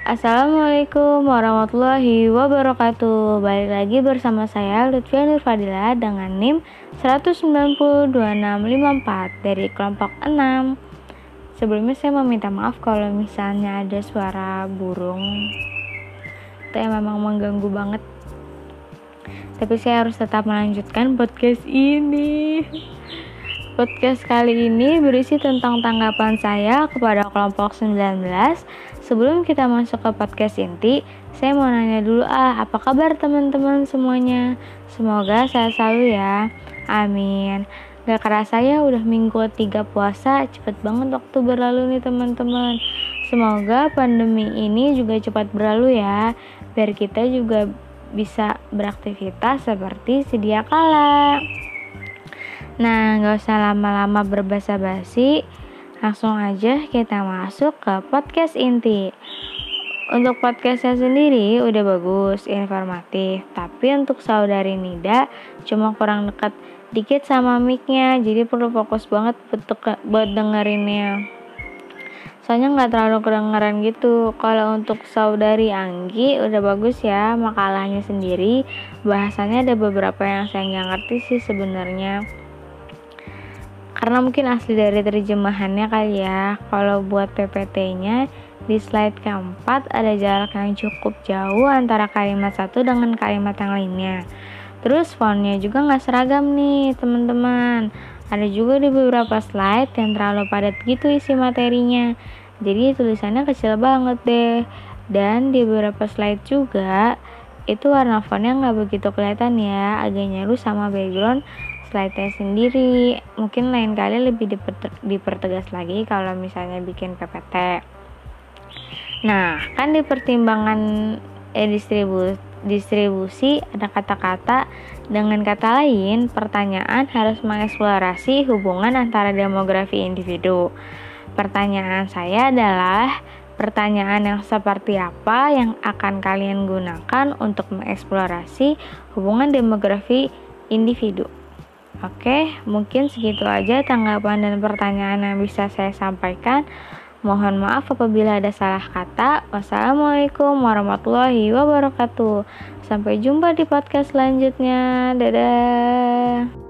Assalamualaikum warahmatullahi wabarakatuh. Balik lagi bersama saya Lutfia Nurfadila dengan NIM 1902654 dari kelompok 6 Sebelumnya saya meminta maaf kalau misalnya ada suara burung. Itu yang memang mengganggu banget. Tapi saya harus tetap melanjutkan podcast ini Podcast kali ini berisi tentang tanggapan saya kepada kelompok 19 Sebelum kita masuk ke podcast inti, saya mau nanya dulu ah, apa kabar teman-teman semuanya? Semoga saya selalu ya. Amin. Gak kerasa ya udah minggu 3 puasa, cepet banget waktu berlalu nih teman-teman. Semoga pandemi ini juga cepat berlalu ya, biar kita juga bisa beraktivitas seperti sedia kala. Nah, gak usah lama-lama berbasa basi Langsung aja kita masuk ke podcast inti. Untuk podcastnya sendiri udah bagus, informatif. Tapi untuk saudari Nida cuma kurang dekat dikit sama micnya, jadi perlu fokus banget buat dengerinnya. Soalnya nggak terlalu kedengeran gitu. Kalau untuk saudari Anggi udah bagus ya makalahnya sendiri. Bahasanya ada beberapa yang saya nggak ngerti sih sebenarnya karena mungkin asli dari terjemahannya kali ya. Kalau buat PPT-nya di slide keempat ada jarak yang cukup jauh antara kalimat satu dengan kalimat yang lainnya. Terus fontnya juga nggak seragam nih teman-teman. Ada juga di beberapa slide yang terlalu padat gitu isi materinya. Jadi tulisannya kecil banget deh. Dan di beberapa slide juga itu warna fontnya nggak begitu kelihatan ya. Agak nyaru sama background slide-nya sendiri. Mungkin lain kali lebih dipertegas lagi kalau misalnya bikin PPT nah kan di pertimbangan eh, distribusi distribusi ada kata-kata dengan kata lain pertanyaan harus mengeksplorasi hubungan antara demografi individu. Pertanyaan saya adalah pertanyaan yang seperti apa yang akan kalian gunakan untuk mengeksplorasi hubungan demografi individu Oke, mungkin segitu aja tanggapan dan pertanyaan yang bisa saya sampaikan. Mohon maaf apabila ada salah kata. Wassalamualaikum warahmatullahi wabarakatuh. Sampai jumpa di podcast selanjutnya. Dadah.